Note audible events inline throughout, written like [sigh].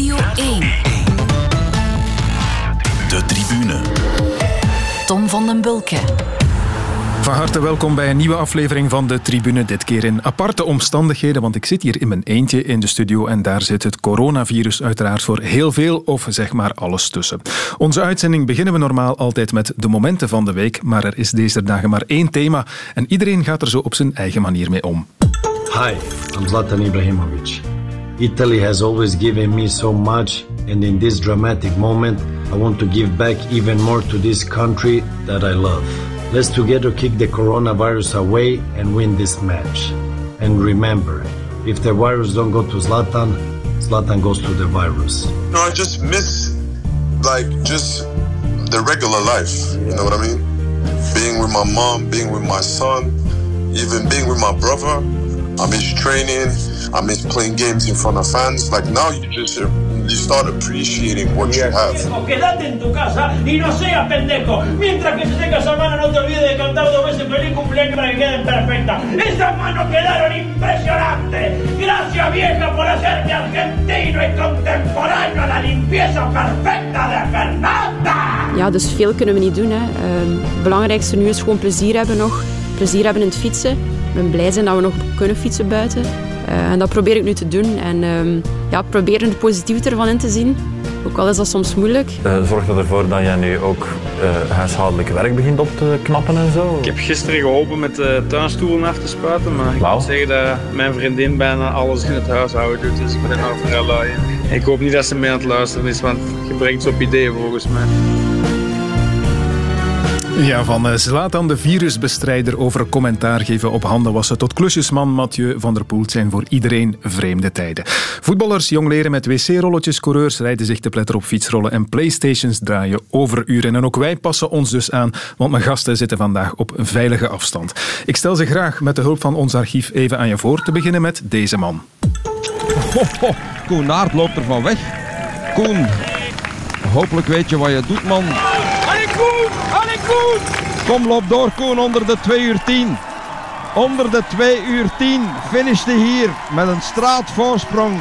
Radio 1. De tribune. Tom van den Bulke. Van harte welkom bij een nieuwe aflevering van de Tribune. Dit keer in aparte omstandigheden, want ik zit hier in mijn eentje in de studio en daar zit het coronavirus uiteraard voor heel veel of zeg maar alles tussen. Onze uitzending beginnen we normaal altijd met de momenten van de week, maar er is deze dagen maar één thema en iedereen gaat er zo op zijn eigen manier mee om. Hi, I'm Zlatan Ibrahimovic. Italy has always given me so much, and in this dramatic moment, I want to give back even more to this country that I love. Let's together kick the coronavirus away and win this match. And remember, if the virus don't go to Zlatan, Zlatan goes to the virus. No, I just miss like just the regular life. You know what I mean? Being with my mom, being with my son, even being with my brother. I miss training. I miss playing games in front of fans. Like now, you just you start appreciating what you have. Quédate en tu casa y no seas pendejo. Mientras que se tenga esa mano, no te olvides de cantar dos veces feliz cumpleaños para que queden perfectas. Esas manos quedaron impresionantes. Gracias, vieja, por hacerme argentino y contemporáneo a la limpieza perfecta de Fernanda. Ja, dus veel kunnen we niet doen. Hè. Ehm, het belangrijkste nu is gewoon plezier hebben nog. Plezier hebben in het fietsen. Ik ben blij zijn dat we nog kunnen fietsen buiten. Eh, en dat probeer ik nu te doen. En ehm, ja, proberen het positieve ervan in te zien. Ook al is dat soms moeilijk. Uh, zorgt dat ervoor dat jij nu ook uh, huishoudelijk werk begint op te knappen en zo? Ik heb gisteren geholpen met de tuinstoelen af te spuiten, maar ik moet zeggen dat mijn vriendin bijna alles in het huishouden doet, dus ik ben nou vooral lui. Ik hoop niet dat ze mee aan het luisteren is, want je brengt ze op ideeën volgens mij. Ja, van eh, Zlatan de virusbestrijder over commentaar geven op handen wassen tot klusjesman Mathieu van der Poel zijn voor iedereen vreemde tijden. Voetballers jongleren met wc-rolletjes, coureurs rijden zich te pletter op fietsrollen en playstations draaien overuren. En ook wij passen ons dus aan, want mijn gasten zitten vandaag op een veilige afstand. Ik stel ze graag met de hulp van ons archief even aan je voor, te beginnen met deze man. Ho, ho. Koen Naert loopt er van weg. Koen, hopelijk weet je wat je doet, man. Allee, Koen! Koen! Kom, loop door, Koen, onder de 2 uur 10. Onder de 2 uur 10 finishte hier met een straatvoorsprong.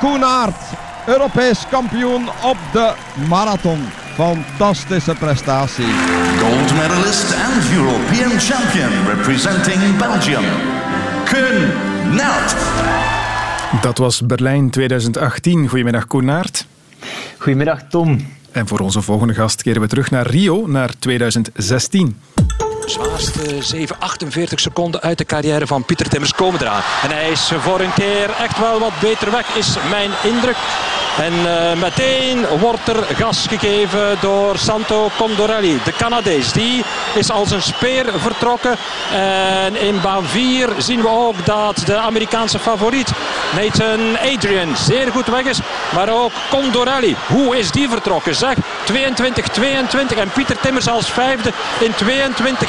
Koen Naert, Europees kampioen op de marathon. Fantastische prestatie. Gold medalist and European champion representing Belgium. Koen Naert. Dat was Berlijn 2018. Goedemiddag Koen Naert. Goedemiddag Tom. En voor onze volgende gast keren we terug naar Rio, naar 2016. Zwaarste 7, 48 seconden uit de carrière van Pieter Timmers komen eraan. En hij is voor een keer echt wel wat beter weg, is mijn indruk. En eh, meteen wordt er gas gegeven door Santo Condorelli, de Canadees. Die is als een speer vertrokken. En in baan 4 zien we ook dat de Amerikaanse favoriet Nathan Adrian zeer goed weg is. Maar ook Condorelli, hoe is die vertrokken? Zeg, 22-22 en Pieter Timmers als vijfde in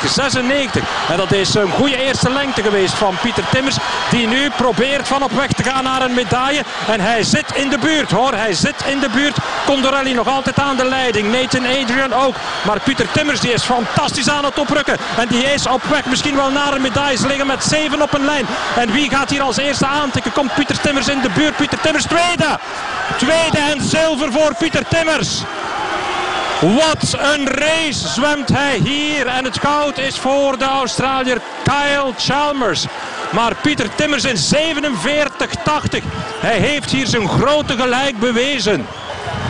22-96. En dat is een goede eerste lengte geweest van Pieter Timmers. Die nu probeert van op weg te gaan naar een medaille. En hij zit in de buurt hoor, hij zit in de buurt. Condorelli nog altijd aan de leiding. Nathan Adrian ook. Maar Pieter Timmers die is fantastisch aan het oprukken. En die is op weg misschien wel naar een medaille. Ze liggen met zeven op een lijn. En wie gaat hier als eerste aantikken? Komt Pieter Timmers in de buurt. Pieter Timmers tweede. Tweede en zilver voor Pieter Timmers. Wat een race zwemt hij hier. En het goud is voor de Australiër Kyle Chalmers. Maar Pieter Timmers in 47-80. Hij heeft hier zijn grote gelijk bewezen.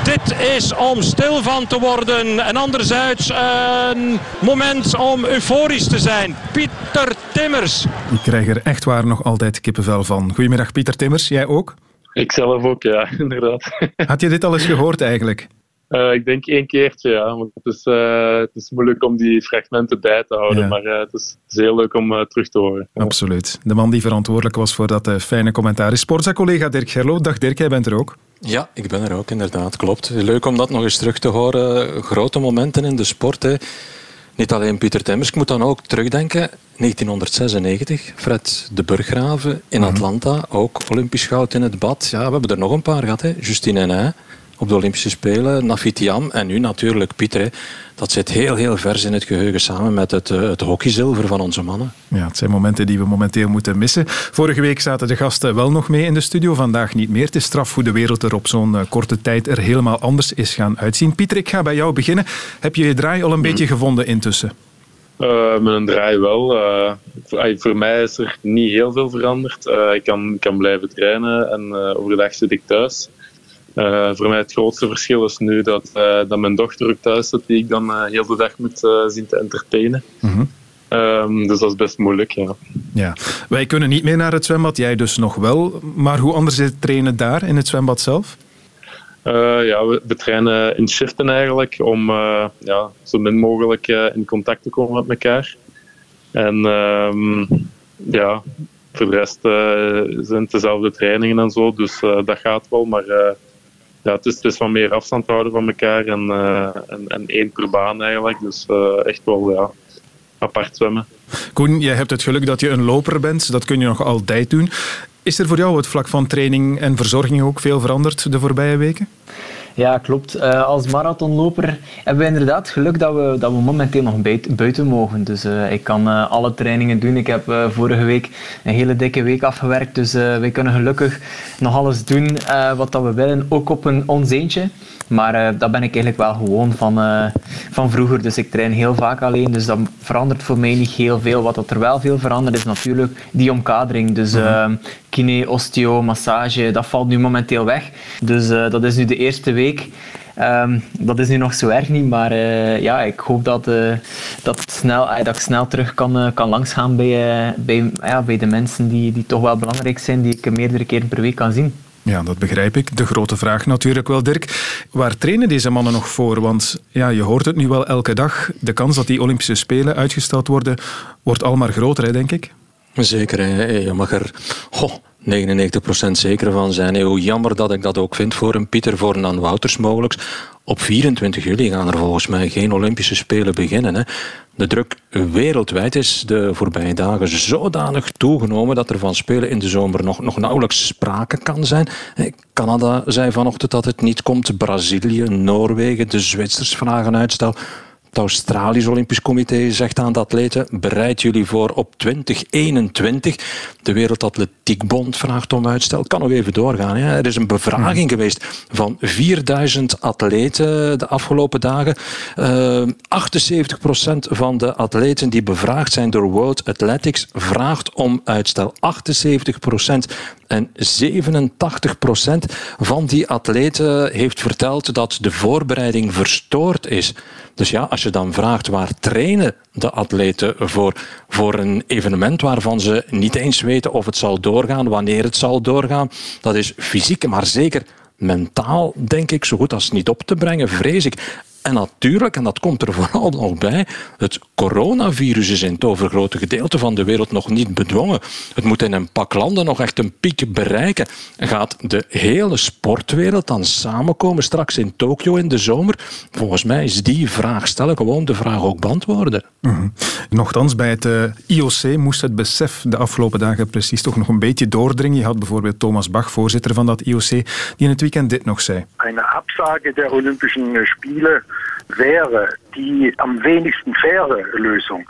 Dit is om stil van te worden. En anderzijds een moment om euforisch te zijn. Pieter Timmers. Ik krijg er echt waar nog altijd kippenvel van. Goedemiddag Pieter Timmers, jij ook? Ik zelf ook, ja, [laughs] inderdaad. Had je dit al eens gehoord eigenlijk? Uh, ik denk één keertje, ja. Want het, is, uh, het is moeilijk om die fragmenten bij te houden. Ja. Maar uh, het, is, het, is, heel leuk om terug te horen. Absoluut. De man die verantwoordelijk was voor dat fijne commentaar is Sportza-collega Dirk Gerlo. Dag Dirk, jij bent er ook. Ja, ik ben er ook, inderdaad. Klopt. Leuk om dat nog eens terug te horen. Grote momenten in de sport. Hè. Niet alleen Pieter Timmers, ik moet dan ook terugdenken. 1996, Fred de Burggraven in Atlanta. Ook Olympisch goud in het bad. Ja, we hebben er nog een paar gehad. Hè. Justine Henin. Op de Olympische Spelen. Nafitiam en nu natuurlijk Pieter. Hè. Dat zit heel, heel vers in het geheugen samen met het, uh, het hockeyzilver van onze mannen. Ja, het zijn momenten die we momenteel moeten missen. Vorige week zaten de gasten wel nog mee in de studio, vandaag niet meer. Het is straf hoe de wereld er op zo'n korte tijd er helemaal anders is gaan uitzien. Pieter, ik ga bij jou beginnen. Heb je je draai al een beetje mhm. gevonden intussen? Uh, met een draai wel. Uh, voor mij is er niet heel veel veranderd. Uh, ik kan, kan blijven trainen en overdag zit ik thuis. Voor mij het grootste verschil is nu dat, dat mijn dochter ook thuis zit, die ik dan heel de dag moet zien te entertainen. Mhm. Um, dus dat is best moeilijk, ja. ja. Wij kunnen niet meer naar het zwembad, jij dus nog wel. Maar hoe anders is het trainen daar in het zwembad zelf? Uh, ja, we, trainen in shiften eigenlijk om uh, ja, zo min mogelijk uh, in contact te komen met elkaar. En um, ja, voor de rest zijn het dezelfde trainingen en zo, dus dat gaat wel. Maar ja, het, is, het is wat meer afstand houden van elkaar en, en, en één per baan eigenlijk. Dus echt wel ja, apart zwemmen. Koen, jij hebt het geluk dat je een loper bent. Dat kun je nog altijd doen. Is er voor jou het vlak van training en verzorging ook veel veranderd de voorbije weken? Ja, klopt. Uh, als marathonloper hebben we inderdaad geluk dat we, dat we momenteel nog buiten mogen. Dus uh, ik kan uh, alle trainingen doen. Ik heb vorige week een hele dikke week afgewerkt. Dus wij kunnen gelukkig nog alles doen wat dat we willen, ook op een ons eentje. Maar dat ben ik eigenlijk wel gewoon van, van vroeger. Dus ik train heel vaak alleen. Dus dat verandert voor mij niet heel veel. Wat er wel veel verandert is natuurlijk die omkadering. Dus uh, kine, osteo, massage, dat valt nu momenteel weg. Dus dat is nu de eerste week. Um, dat is nu nog zo erg niet, maar uh, ja, ik hoop dat, uh, dat, snel, uh, dat ik snel terug kan, uh, kan langsgaan bij, bij, ja, bij de mensen die, die toch wel belangrijk zijn, die ik meerdere keren per week kan zien. Ja, dat begrijp ik. De grote vraag natuurlijk wel, Dirk. Waar trainen deze mannen nog voor? Want ja, je hoort het nu wel elke dag. De kans dat die Olympische Spelen uitgesteld worden, wordt al maar groter, hè, denk ik. Zeker. Hè. Je mag er 99% zeker van zijn. Hoe jammer dat ik dat ook vind voor een Pieter, voor een Wouters mogelijk. Op 24 juli gaan er volgens mij geen Olympische Spelen beginnen. Hè. De druk wereldwijd is de voorbije dagen zodanig toegenomen dat er van spelen in de zomer nog, nog nauwelijks sprake kan zijn. Canada zei vanochtend dat het niet komt. Brazilië, Noorwegen, de Zwitsers vragen uitstel. Het Australisch Olympisch Comité zegt aan de atleten: bereid jullie voor op 2021. De Wereldatletiekbond vraagt om uitstel. Kan nog even doorgaan. Hè. Er is een bevraging hmm. geweest van 4000 atleten de afgelopen dagen. Uh, eh, 78% van de atleten die bevraagd zijn door World Athletics vraagt om uitstel. 78%. En 87% van die atleten heeft verteld dat de voorbereiding verstoord is. Dus ja, als je dan vraagt waar trainen de atleten voor, voor een evenement waarvan ze niet eens weten of het zal doorgaan, wanneer het zal doorgaan, dat is fysiek, maar zeker mentaal, denk ik, zo goed als niet op te brengen, vrees ik. En natuurlijk, en dat komt er vooral nog bij, het coronavirus is in het overgrote gedeelte van de wereld nog niet bedwongen. Het moet in een pak landen nog echt een piek bereiken. Gaat de hele sportwereld dan samenkomen straks in Tokio in de zomer? Volgens mij is die vraag stellen gewoon de vraag ook beantwoorden. Mm Nochtans, bij het uh, eh, IOC moest het besef de afgelopen dagen precies toch nog een beetje doordringen. Je had bijvoorbeeld Thomas Bach, voorzitter van dat IOC, die in het weekend dit nog zei. Een afsage der Olympische Spelen wäre die am wenigsten faire Lösung.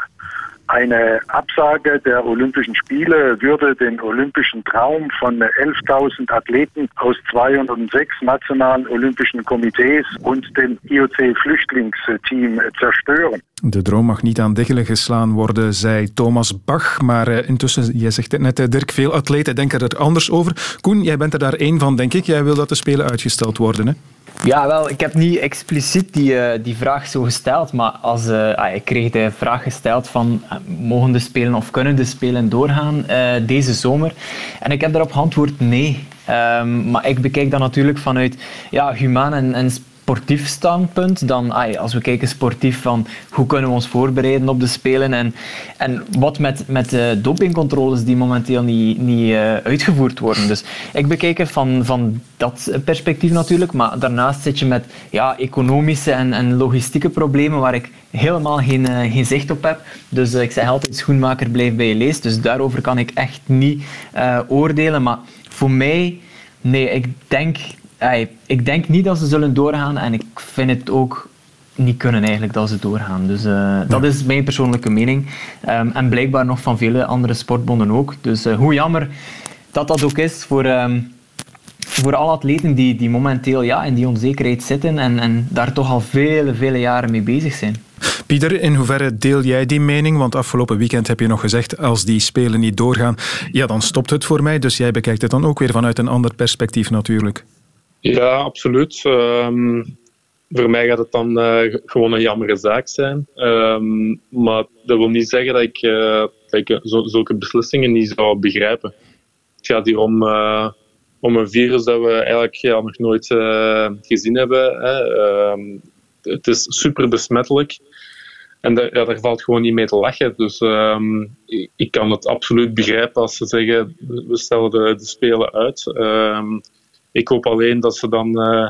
Eine Absage der Olympischen Spiele würde den olympischen Traum von 11.000 Athleten aus 206 nationalen Olympischen Komitees und dem IOC-Flüchtlingsteam zerstören. De droom mag niet aan diggelen geslaan worden, zei Thomas Bach. Maar uh, intussen, jij zegt het net, eh, Dirk, veel atleten denken er anders over. Koen, jij bent er daar één van, denk ik. Jij wil dat de Spelen uitgesteld worden, hè? Ja, wel, ik heb niet expliciet die, uh, die vraag zo gesteld, maar als, uh, ah, ik kreeg de vraag gesteld van uh, mogen de Spelen of kunnen de Spelen doorgaan deze zomer? En ik heb daarop geantwoord nee. Um, maar ik bekijk dat natuurlijk vanuit ja, humaan en, en sportief standpunt, dan als we kijken sportief van hoe kunnen we ons voorbereiden op de Spelen en, en wat met, met de dopingcontroles die momenteel niet, niet uh, uitgevoerd worden. Dus ik bekijk het van, van dat perspectief natuurlijk, maar daarnaast zit je met ja, economische en, en logistieke problemen waar ik helemaal geen, uh, geen zicht op heb. Dus uh, ik zeg altijd, schoenmaker blijft bij je lees, dus daarover kan ik echt niet oordelen. Maar voor mij, nee, ik denk ik denk niet dat ze zullen doorgaan en ik vind het ook niet kunnen eigenlijk dat ze doorgaan. Dus uh, dat is mijn persoonlijke mening. Um, en blijkbaar nog van vele andere sportbonden ook. Dus uh, hoe jammer dat dat ook is voor, um, voor alle atleten die, die momenteel ja, in die onzekerheid zitten en, en daar toch al vele, vele jaren mee bezig zijn. Pieter, in hoeverre deel jij die mening? Want afgelopen weekend heb je nog gezegd, als die spelen niet doorgaan, ja, dan stopt het voor mij. Dus jij bekijkt het dan ook weer vanuit een ander perspectief natuurlijk. Ja, absoluut. Um, voor mij gaat het dan uh, gewoon een jammere zaak zijn. Um, maar dat wil niet zeggen dat ik, uh, ik zulke beslissingen niet zou begrijpen. Het gaat hier om, een virus dat we eigenlijk ja, nog nooit gezien hebben. Hè. Um, het is super besmettelijk. En daar, valt gewoon niet mee te lachen. Dus ik, kan het absoluut begrijpen als ze zeggen: we stellen de, de Spelen uit. Ik hoop alleen dat ze dan uh,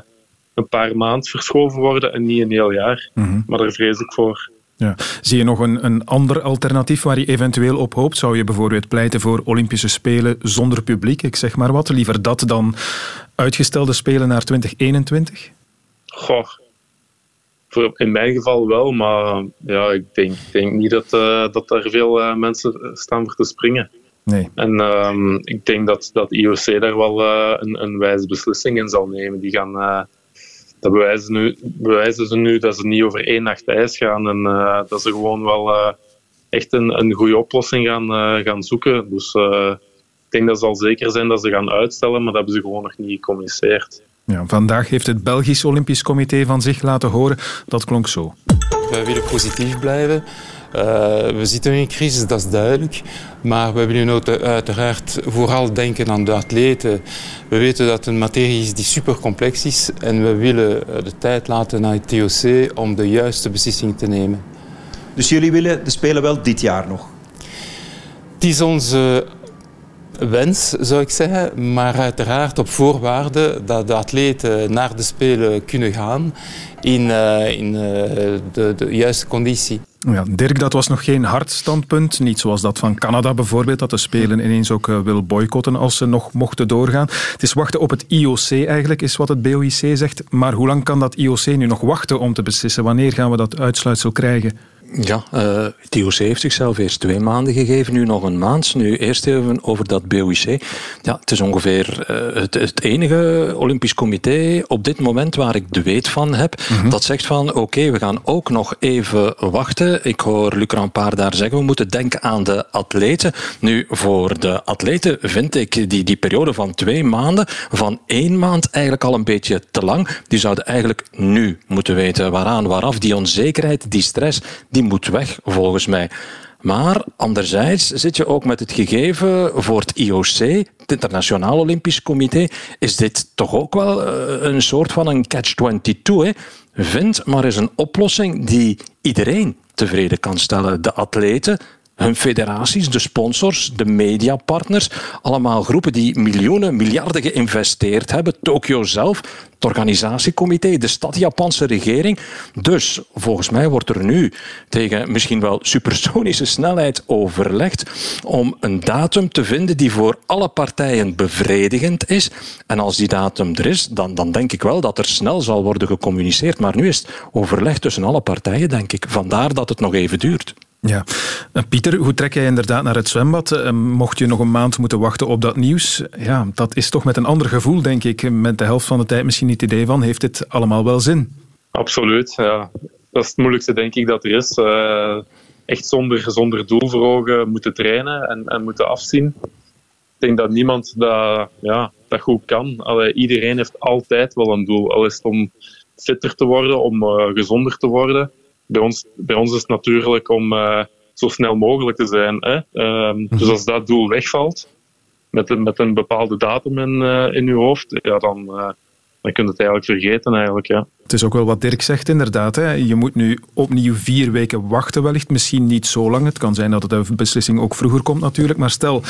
een paar maanden verschoven worden en niet een heel jaar. Mm-hmm. Maar daar vrees ik voor. Ja. Zie je nog een, een ander alternatief waar je eventueel op hoopt? Zou je bijvoorbeeld pleiten voor Olympische Spelen zonder publiek? Ik zeg maar wat. Liever dat dan uitgestelde Spelen naar 2021? Goh, in mijn geval wel, maar ja, ik denk, denk niet dat, uh, dat er veel uh, mensen staan voor te springen. Nee. En um, ik denk dat, dat IOC daar wel uh, een, een wijze beslissing in zal nemen. Die gaan, dat bewijzen, nu, bewijzen ze nu dat ze niet over één nacht ijs gaan en dat ze gewoon wel echt een, een goede oplossing gaan, gaan zoeken. Dus ik denk dat zal zeker zijn dat ze gaan uitstellen, maar dat hebben ze gewoon nog niet gecommuniceerd. Ja, vandaag heeft het Belgisch Olympisch Comité van zich laten horen. Dat klonk zo. Wij willen positief blijven. Uh, we zitten in een crisis, dat is duidelijk. Maar we willen uiteraard vooral denken aan de atleten. We weten dat het een materie is die super complex is. En we willen eh, de tijd laten naar het TOC om de juiste beslissing te nemen. Dus jullie willen de Spelen wel dit jaar nog? Het is onze wens, zou ik zeggen. Maar uiteraard op voorwaarde dat de atleten naar de Spelen kunnen gaan in, uh, in uh, de, de juiste conditie. Ja, Dirk, dat was nog geen hard standpunt. Niet zoals dat van Canada bijvoorbeeld, dat de Spelen ineens ook uh, wil boycotten als ze nog mochten doorgaan. Het is wachten op het IOC eigenlijk, is wat het BOIC zegt. Maar hoe lang kan dat IOC nu nog wachten om te beslissen? Wanneer gaan we dat uitsluitsel krijgen? Ja, uh, het IOC heeft zichzelf eerst twee maanden gegeven, nu nog een maand. Nu eerst even over dat BOIC. Ja, het is ongeveer uh, het, het, enige Olympisch Comité op dit moment waar ik de weet van heb, mm-hmm. dat zegt van oké, okay, we gaan ook nog even wachten. Ik hoor Luc Rampard daar zeggen, we moeten denken aan de atleten. Nu, voor de atleten vind ik die, die periode van twee maanden, van één maand eigenlijk al een beetje te lang. Die zouden eigenlijk nu moeten weten waaraan, waaraf, die onzekerheid, die stress, die moet weg, volgens mij. Maar anderzijds zit je ook met het gegeven voor het IOC, het Internationaal Olympisch Comité, is dit toch ook wel eh, een soort van een catch-22. Vind maar eens een oplossing die iedereen tevreden kan stellen. De atleten, hun federaties, de sponsors, de mediapartners, allemaal groepen die miljoenen, miljarden geïnvesteerd hebben. Tokio zelf, het organisatiecomité, de stad Japanse regering. Dus volgens mij wordt er nu tegen misschien wel supersonische snelheid overlegd om een datum te vinden die voor alle partijen bevredigend is. En als die datum er is, dan, dan denk ik wel dat er snel zal worden gecommuniceerd. Maar nu is het overleg tussen alle partijen, denk ik. Vandaar dat het nog even duurt. Ja. Eh, Pieter, hoe trek jij inderdaad naar het zwembad? Eh, mocht je nog een maand moeten wachten op dat nieuws? Ja, dat is toch met een ander gevoel, denk ik. Met de helft van de tijd misschien niet het idee van, heeft dit allemaal wel zin? Absoluut, ja. Dat is het moeilijkste, denk ik, dat er is. Uh, echt zonder, zonder doel voor ogen moeten trainen en, en moeten afzien. Ik denk dat niemand dat, ja, dat goed kan. Iedereen heeft altijd wel een doel. Al is het om fitter te worden, om gezonder te worden bij ons, bij ons is het natuurlijk om uh, zo snel mogelijk te zijn. Hè? Um, dus als dat doel wegvalt, met een, met een bepaalde datum in, uh, in je hoofd, ja, dan, uh, dan kun je het eigenlijk vergeten. Eigenlijk, ja. Het is ook wel wat Dirk zegt, inderdaad. Hè. Je moet nu opnieuw vier weken wachten, wellicht. Misschien niet zo lang. Het kan zijn dat de beslissing ook vroeger komt, natuurlijk. Maar stel,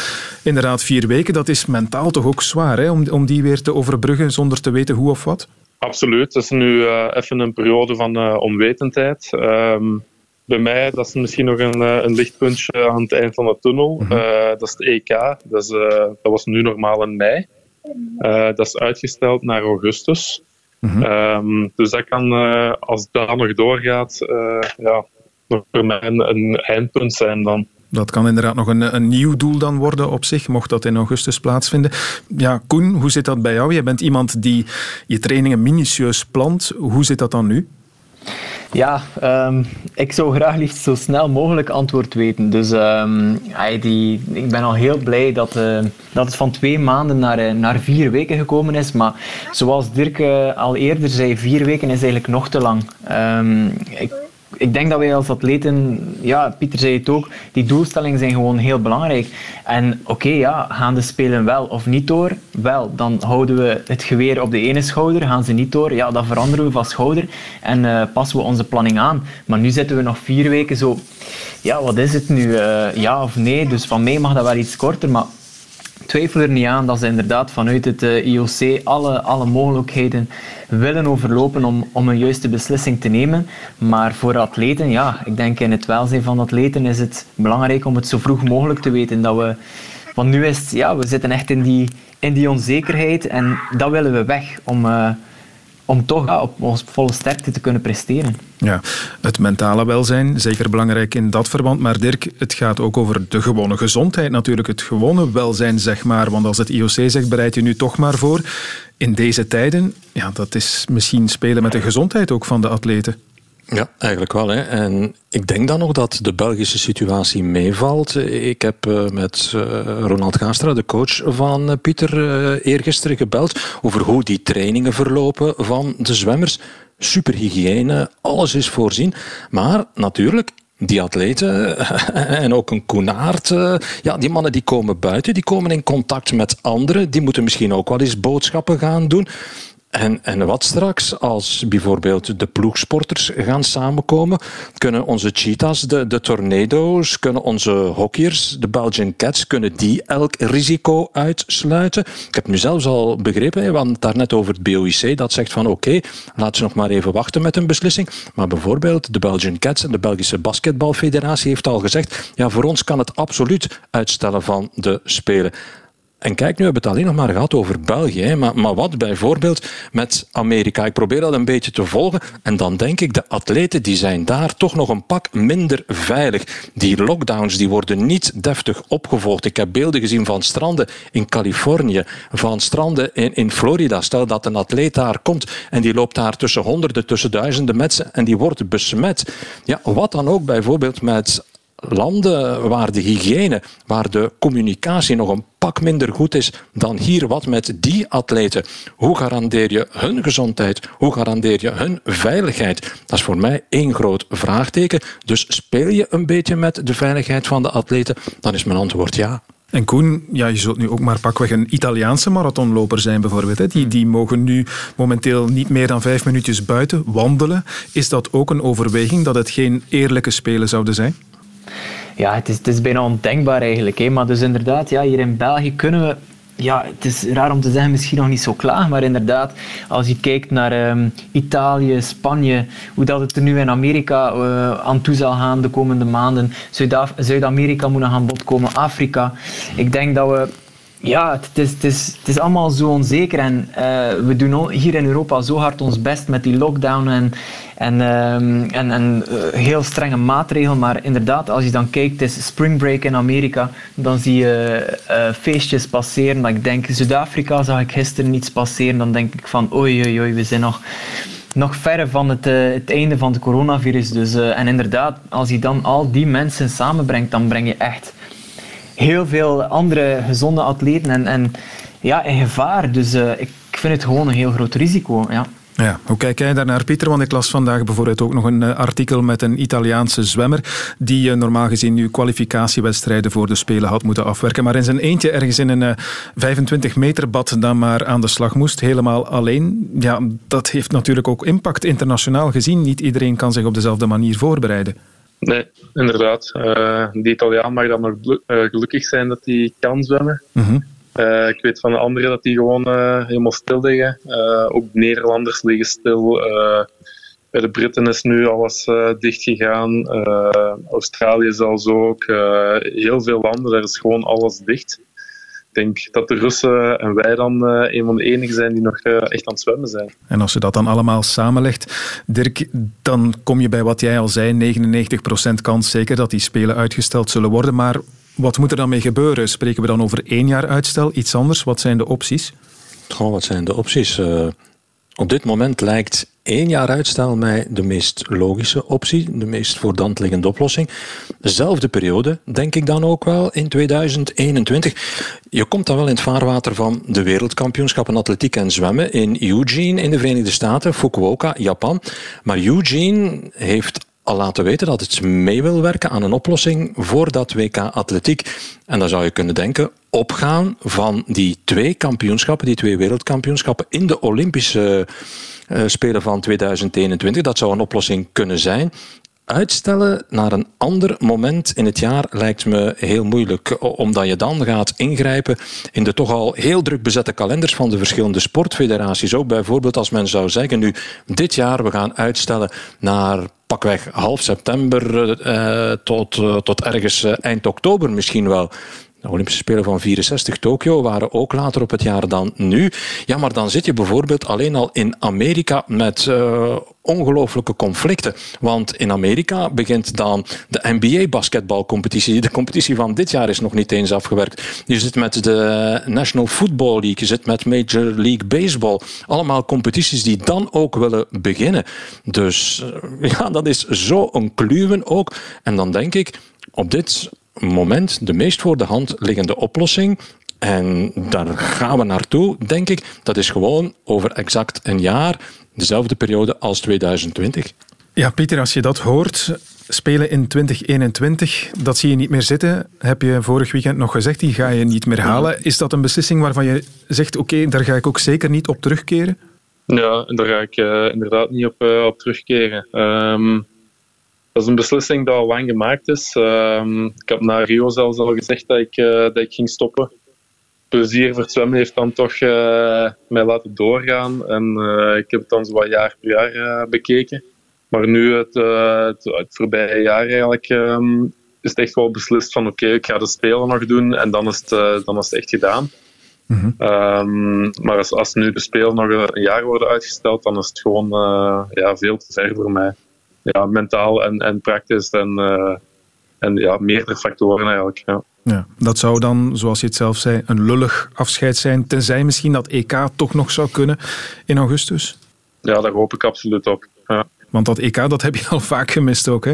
inderdaad, vier weken, dat is mentaal toch ook zwaar hè? Om, om die weer te overbruggen zonder te weten hoe of wat? Absoluut. Het is nu uh, even een periode van uh, onwetendheid. Um, bij mij dat is misschien nog een, uh, een lichtpuntje aan het eind van de tunnel. Mm -hmm. dat is het EK. Dat, is, dat was nu normaal in mei. dat is uitgesteld naar augustus. Mhm. Ehm, dus dat kan, als dat nog doorgaat, ja, nog voor mij een, een eindpunt zijn dan. Dat kan inderdaad nog een, een nieuw doel dan worden op zich, mocht dat in augustus plaatsvinden. Ja, Koen, hoe zit dat bij jou? Je bent iemand die je trainingen minutieus plant. Hoe zit dat dan nu? Ja, ehm, ik zou graag liefst zo snel mogelijk antwoord weten. Dus die, ik ben al heel blij dat, uh, dat het van twee maanden naar, uh, naar vier weken gekomen is. Maar zoals Dirk uh, al eerder zei, vier weken is eigenlijk nog te lang. Um, ik ik denk dat wij als atleten, ja, Pieter zei het ook, die doelstellingen zijn gewoon heel belangrijk. En oké, ja, gaan de spelen wel of niet door? Wel, dan houden we het geweer op de ene schouder. Gaan ze niet door? Ja, dan veranderen we van schouder en uh, passen we onze planning aan. Maar nu zitten we nog vier weken zo, ja, wat is het nu? Uh, ja of nee? Dus van mij mag dat wel iets korter, maar twijfel er niet aan dat ze inderdaad vanuit het uh, IOC alle, alle mogelijkheden willen overlopen om, om een juiste beslissing te nemen. Maar voor atleten, ja, ik denk in het welzijn van atleten is het belangrijk om het zo vroeg mogelijk te weten. Dat we, want nu is het, ja, we zitten echt in die, in die onzekerheid en dat willen we weg om... Uh, om toch op ons volle sterkte te kunnen presteren. Ja, het mentale welzijn, zeker belangrijk in dat verband. Maar Dirk, het gaat ook over de gewone gezondheid natuurlijk. Het gewone welzijn, zeg maar. Want als het IOC zegt, bereid je nu toch maar voor. In deze tijden, ja, dat is misschien spelen met de gezondheid ook van de atleten. Ja, eigenlijk wel. Hè. En ik denk dan nog dat de Belgische situatie meevalt. Ik heb uh, met uh, Ronald Gaastra, de coach van uh, Pieter, eergisteren gebeld over hoe die trainingen verlopen van de zwemmers. Superhygiëne, alles is voorzien. Maar natuurlijk, die atleten [laughs] en ook een Koenaert, ja, die mannen die komen buiten, die komen in contact met anderen, die moeten misschien ook wel eens boodschappen gaan doen. En, en wat straks, als bijvoorbeeld de ploegsporters gaan samenkomen, kunnen onze cheetahs, de, de tornado's, kunnen onze hockeyers, de Belgian Cats, kunnen die elk risico uitsluiten? Ik heb nu zelfs al begrepen, het daarnet over het BOIC, dat zegt van oké, laten ze nog maar even wachten met een beslissing. Maar bijvoorbeeld de Belgian Cats en de Belgische Basketbalfederatie heeft al gezegd, ja, voor ons kan het absoluut uitstellen van de Spelen. En kijk, nu hebben we het alleen nog maar gehad over België. Maar, maar wat bijvoorbeeld met Amerika? Ik probeer dat een beetje te volgen. En dan denk ik, de atleten die zijn daar toch nog een pak minder veilig. Die lockdowns die worden niet deftig opgevolgd. Ik heb beelden gezien van stranden in Californië, van stranden in, in Florida. Stel dat een atleet daar komt en die loopt daar tussen honderden, tussen duizenden mensen en die wordt besmet. Ja, wat dan ook bijvoorbeeld met landen waar de hygiëne, waar de communicatie nog een pak minder goed is dan hier. Wat met die atleten? Hoe garandeer je hun gezondheid? Hoe garandeer je hun veiligheid? Dat is voor mij één groot vraagteken. Dus speel je een beetje met de veiligheid van de atleten? Dan is mijn antwoord ja. En Koen, ja, je zult nu ook maar pakweg een Italiaanse marathonloper zijn bijvoorbeeld. Die, die mogen nu momenteel niet meer dan vijf minuutjes buiten wandelen. Is dat ook een overweging dat het geen eerlijke spelen zouden zijn? Ja, het is, is bijna ondenkbaar eigenlijk. Hè. Maar dus inderdaad, ja, hier in België kunnen we ja, het is raar om te zeggen, misschien nog niet zo klaar, maar inderdaad, als je kijkt naar um, Italië, Spanje, hoe dat het er nu in Amerika uh, aan toe zal gaan de komende maanden, Zuid-Amerika moet nog aan bod komen, Afrika. Ik denk dat we ja, het is, het, is, het is allemaal zo onzeker en uh, we doen hier in Europa zo hard ons best met die lockdown en, en, uh, en, en uh, heel strenge maatregelen. Maar inderdaad, als je dan kijkt, het is spring break in Amerika, dan zie je uh, feestjes passeren. Dat ik denk, Zuid-Afrika zag ik gisteren niets passeren. Dan denk ik van, oei, oei, oei, we zijn nog nog verre van het, het einde van het coronavirus. Dus, en inderdaad, als je dan al die mensen samenbrengt, dan breng je echt heel veel andere gezonde atleten en, en ja, in gevaar. Dus uh, ik vind het gewoon een heel groot risico. Ja. Ja, hoe kijk jij daarnaar, Pieter? Want ik las vandaag bijvoorbeeld ook nog een eh, artikel met een Italiaanse zwemmer die uh, normaal gezien nu kwalificatiewedstrijden voor de Spelen had moeten afwerken, maar in zijn eentje ergens in een uh, 25 meter bad dan maar aan de slag moest, helemaal alleen. Ja, dat heeft natuurlijk ook impact internationaal gezien. Niet iedereen kan zich op dezelfde manier voorbereiden. Nee, inderdaad. Uh, die Italiaan mag dan nog eh, gelukkig zijn dat hij kan zwemmen. Mhm. Eh, ik weet van de anderen dat die gewoon helemaal stil liggen. ook de Nederlanders liggen stil. bij de Britten is nu alles dicht gegaan. Australië zelfs ook. heel veel landen, daar is gewoon alles dicht. Denk dat de Russen en wij dan een van de enigen zijn die nog echt aan het zwemmen zijn. En als je dat dan allemaal samenlegt, Dirk, dan kom je bij wat jij al zei, 99% kans zeker dat die Spelen uitgesteld zullen worden. Maar wat moet er dan mee gebeuren? Spreken we dan over één jaar uitstel, iets anders? Wat zijn de opties? Goh, wat zijn de opties? Uh, op dit moment lijkt één jaar uitstel mij de meest logische optie, de meest voor de hand liggende oplossing. Dezelfde periode, denk ik dan ook wel, in 2021. Je komt dan wel in het vaarwater van de wereldkampioenschappen atletiek en zwemmen in Eugene in de Verenigde Staten, Fukuoka, Japan. Maar Eugene heeft al laten weten dat het mee wil werken aan een oplossing voor dat WK Atletiek. En dan zou je kunnen denken, opgaan van die twee kampioenschappen, die twee wereldkampioenschappen in de Olympische Spelen van 2021. Dat zou een oplossing kunnen zijn. Uitstellen naar een ander moment in het jaar lijkt me heel moeilijk, omdat je dan gaat ingrijpen in de toch al heel druk bezette kalenders van de verschillende sportfederaties. Ook bijvoorbeeld als men zou zeggen, nu dit jaar we gaan uitstellen naar pakweg half september eh, tot, uh, tot ergens eind oktober misschien wel. De Olympische Spelen van 64 Tokio waren ook later op het jaar dan nu. Ja, maar dan zit je bijvoorbeeld alleen al in Amerika met uh, ongelooflijke conflicten. Want in Amerika begint dan de NBA-basketbalcompetitie. De competitie van dit jaar is nog niet eens afgewerkt. Je zit met de National Football League, je zit met Major League Baseball. Allemaal competities die dan ook willen beginnen. Dus uh, [laughs] ja, dat is zo een kluwen ook. En dan denk ik, op dit moment de meest voor de hand liggende oplossing. En daar gaan we naartoe, denk ik. Dat is gewoon over exact een jaar, dezelfde periode als 2020. Ja, Pieter, als je dat hoort, spelen in 2021, dat zie je niet meer zitten. Heb je vorig weekend nog gezegd, die ga je niet meer halen. Is dat een beslissing waarvan je zegt, oké, daar ga ik ook zeker niet op terugkeren? Ja, daar ga ik uh, inderdaad niet op, uh, op terugkeren. Um, dat is een beslissing die al lang gemaakt is. Uh, ik heb na Rio zelfs al gezegd dat ik, uh, dat ik ging stoppen. Plezier voor het zwemmen heeft dan toch uh, mij laten doorgaan. En eh, ik heb het dan zo wat jaar per jaar bekeken. Maar nu, het, het, het, voorbije jaar eigenlijk, um, is het echt wel beslist van oké, okay, ik ga de Spelen nog doen en dan is het, dan is het echt gedaan. Mm -hmm. um, maar als, als nu de Spelen nog een jaar worden uitgesteld, dan is het gewoon ja, veel te ver voor mij ja, mentaal en, en praktisch en, uh, en ja, meerdere factoren eigenlijk. Ja. Ja, dat zou dan, zoals je het zelf zei, een lullig afscheid zijn. Tenzij misschien dat EK toch nog zou kunnen in augustus? Ja, daar hoop ik absoluut op. Ja. Want dat EK, dat heb je al [laughs] vaak gemist ook, hè?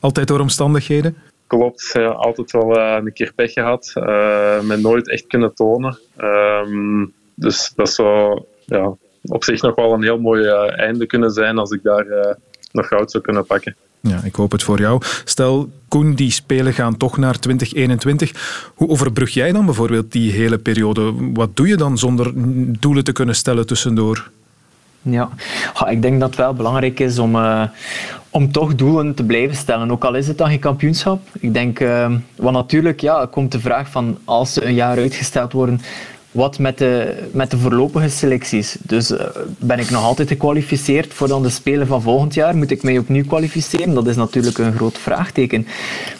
Altijd door omstandigheden? Klopt, ja, altijd wel uh, een keer pech gehad. Uh, me nooit echt kunnen tonen. Um, dus dat zou ja, op zich nog wel een heel mooi uh, einde kunnen zijn als ik daar nog goud zou kunnen pakken. Ja, ik hoop het voor jou. Stel, Koen, die spelen gaan toch naar 2021. Hoe overbrug jij dan bijvoorbeeld die hele periode? Wat doe je dan zonder doelen te kunnen stellen tussendoor? Ja, ik denk dat het wel belangrijk is om, uh, om toch doelen te blijven stellen. Ook al is het dan geen kampioenschap. Ik denk, uh, want natuurlijk ja, komt de vraag van als ze een jaar uitgesteld worden, wat met de, met de voorlopige selecties. Dus uh, ben ik nog altijd gekwalificeerd voor dan de Spelen van volgend jaar? Moet ik mij opnieuw kwalificeren? Dat is natuurlijk een groot vraagteken.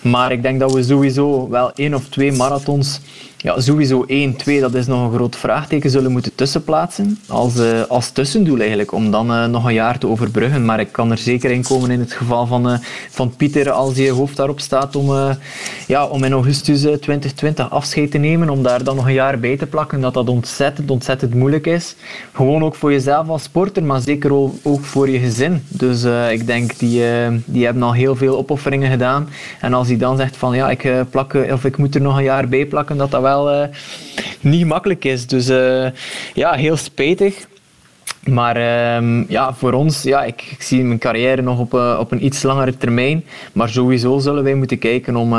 Maar ik denk dat we sowieso wel één of twee marathons ja, sowieso 1, 2, dat is nog een groot vraagteken, zullen moeten tussenplaatsen. Als, uh, als tussendoel eigenlijk, om dan uh, nog een jaar te overbruggen. Maar ik kan er zeker in komen in het geval van, uh, van Pieter, als je hoofd daarop staat om, ja, om in augustus 2020 afscheid te nemen, om daar dan nog een jaar bij te plakken, dat dat ontzettend, ontzettend moeilijk is. Gewoon ook voor jezelf als sporter, maar zeker ook voor je gezin. Dus ik denk, die, die hebben al heel veel opofferingen gedaan. En als hij dan zegt van, ja, ik, plak, of ik moet er nog een jaar bij plakken, dat dat wel uh, niet makkelijk is. Dus uh, ja, heel spijtig. Maar uh, ja, voor ons, ja, ik, ik, zie mijn carrière nog op, uh, op een iets langere termijn. Maar sowieso zullen wij moeten kijken om,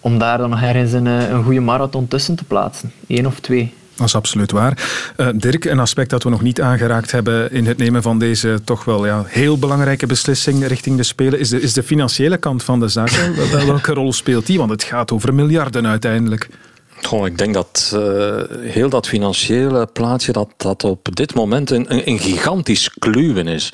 om daar dan nog ergens een, een goede marathon tussen te plaatsen. Eén of twee. Dat is absoluut waar. Uh, Dirk, een aspect dat we nog niet aangeraakt hebben in het nemen van deze toch wel ja, heel belangrijke beslissing richting de Spelen, is de, is de financiële kant van de zaak. [laughs] Welke rol speelt die? Want het gaat over miljarden uiteindelijk. Goh, ik denk dat uh, heel dat financiële plaatje dat, dat op dit moment een, een gigantisch kluwen is.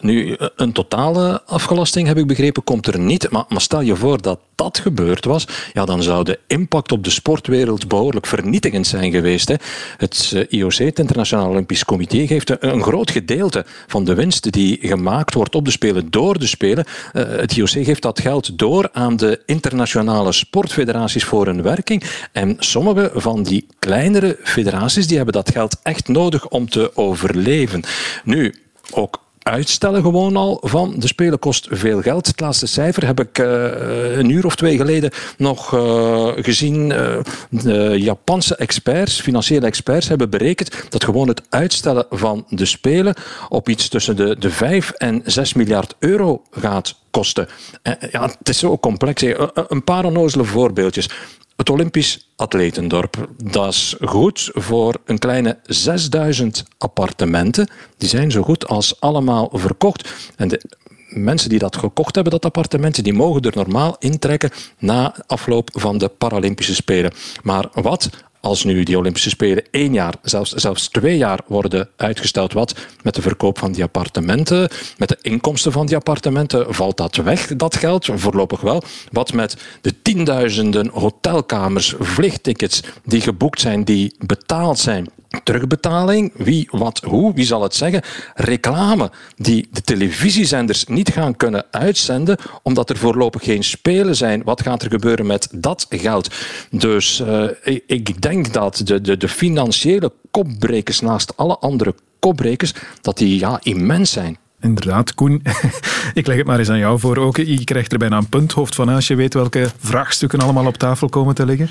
Nu, een totale afgelasting, heb ik begrepen, komt er niet. Maar, stel je voor dat dat gebeurd was, ja, dan zou de impact op de sportwereld behoorlijk vernietigend zijn geweest. Hè. Het eh, IOC, het Internationaal Olympisch Comité, geeft een groot gedeelte van de winst die gemaakt wordt op de Spelen door de Spelen. Uh, het IOC geeft dat geld door aan de internationale sportfederaties voor hun werking. En sommige van die kleinere federaties die hebben dat geld echt nodig om te overleven. Nu, ook uitstellen gewoon al van de Spelen kost veel geld. Het laatste cijfer heb ik uh, een uur of twee geleden nog uh, gezien. Uh, de Japanse experts, financiële experts, hebben berekend dat gewoon het uitstellen van de Spelen op iets tussen de, de 5 en 6 miljard euro gaat kosten. ja, het is zo complex. Een paar onnozele voorbeeldjes. Het Olympisch Atletendorp, dat is goed voor een kleine 6000 appartementen. Die zijn zo goed als allemaal verkocht. En de mensen die dat gekocht hebben, dat appartement, die mogen er normaal intrekken na afloop van de Paralympische Spelen. Maar wat als nu die Olympische Spelen één jaar, zelfs, zelfs twee jaar worden uitgesteld, wat met de verkoop van die appartementen, met de inkomsten van die appartementen, valt dat weg, dat geld? Voorlopig wel. Wat met de tienduizenden hotelkamers, vliegtickets die geboekt zijn, die betaald zijn, terugbetaling, wie, wat, hoe, wie zal het zeggen? Reclame die de televisiezenders niet gaan kunnen uitzenden omdat er voorlopig geen spelen zijn. Wat gaat er gebeuren met dat geld? Dus uh, ik, denk dat de, de, de financiële kopbrekers naast alle andere kopbrekers, dat die ja, immens zijn. Inderdaad, Koen. [laughs] ik leg het maar eens aan jou voor. Ook, je krijgt er bijna een punthoofd van als je weet welke vraagstukken allemaal op tafel komen te liggen.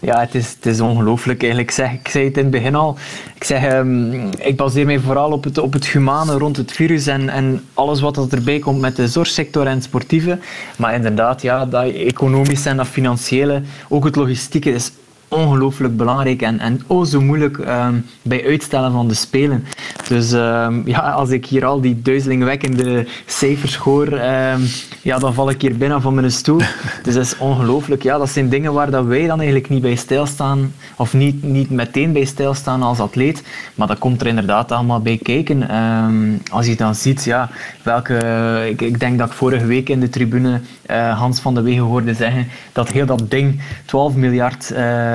Ja, het is, het ongelooflijk eigenlijk. Ik, zeg, ik zei het in het begin al. Ik, zeg, um, ik baseer mij vooral op het, op het humane rond het virus en, en alles wat er erbij komt met de zorgsector en sportieve. Maar inderdaad, ja, dat economische en dat financiële, ook het logistieke, is ongelooflijk belangrijk en, en oh zo moeilijk um, bij uitstellen van de Spelen. Dus um, ja, als ik hier al die duizelingwekkende cijfers hoor, um, ja, dan val ik hier binnen van mijn stoel. [laughs] dus dat is ongelooflijk. Ja, dat zijn dingen waar dat wij dan eigenlijk niet bij stilstaan, of niet, niet meteen bij stilstaan als atleet, maar dat komt er inderdaad allemaal bij kijken. als je dan ziet, ja, welke... Ik, ik, denk dat ik vorige week in de tribune uh, Hans van de Wegen hoorde zeggen dat heel dat ding 12 miljard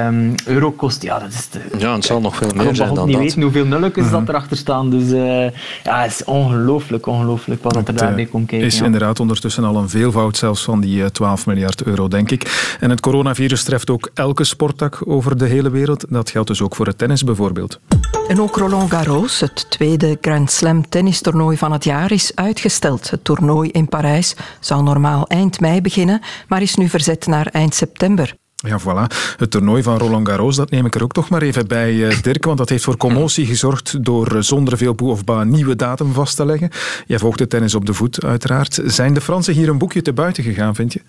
um, euro kost. Ja, dat is de, ja, het zal nog veel meer zijn dan niet dat. weten hoeveel nulletjes mm -hmm. dat erachter staan. Dus uh, ja, het is ongelooflijk, ongelooflijk wat het, er daarbij uh, komt kijken. is ja. inderdaad ondertussen al een veelvoud zelfs van die 12 miljard euro, denk ik. En het coronavirus treft ook elke sporttak over de hele wereld. Dat geldt dus ook voor het tennis bijvoorbeeld. En ook Roland Garros, het tweede Grand Slam tennistoernooi van het jaar, is uitgesteld. Het toernooi in Parijs zou normaal eind mei beginnen, maar is nu verzet naar eind september. Ja, voilà. Het toernooi van Roland Garros, dat neem ik er ook toch maar even bij, Dirk, want dat heeft voor commotie gezorgd door zonder veel boe of ba nieuwe datum vast te leggen. Jij volgt de tennis op de voet, uiteraard. Zijn de Fransen hier een boekje te buiten gegaan, vind je?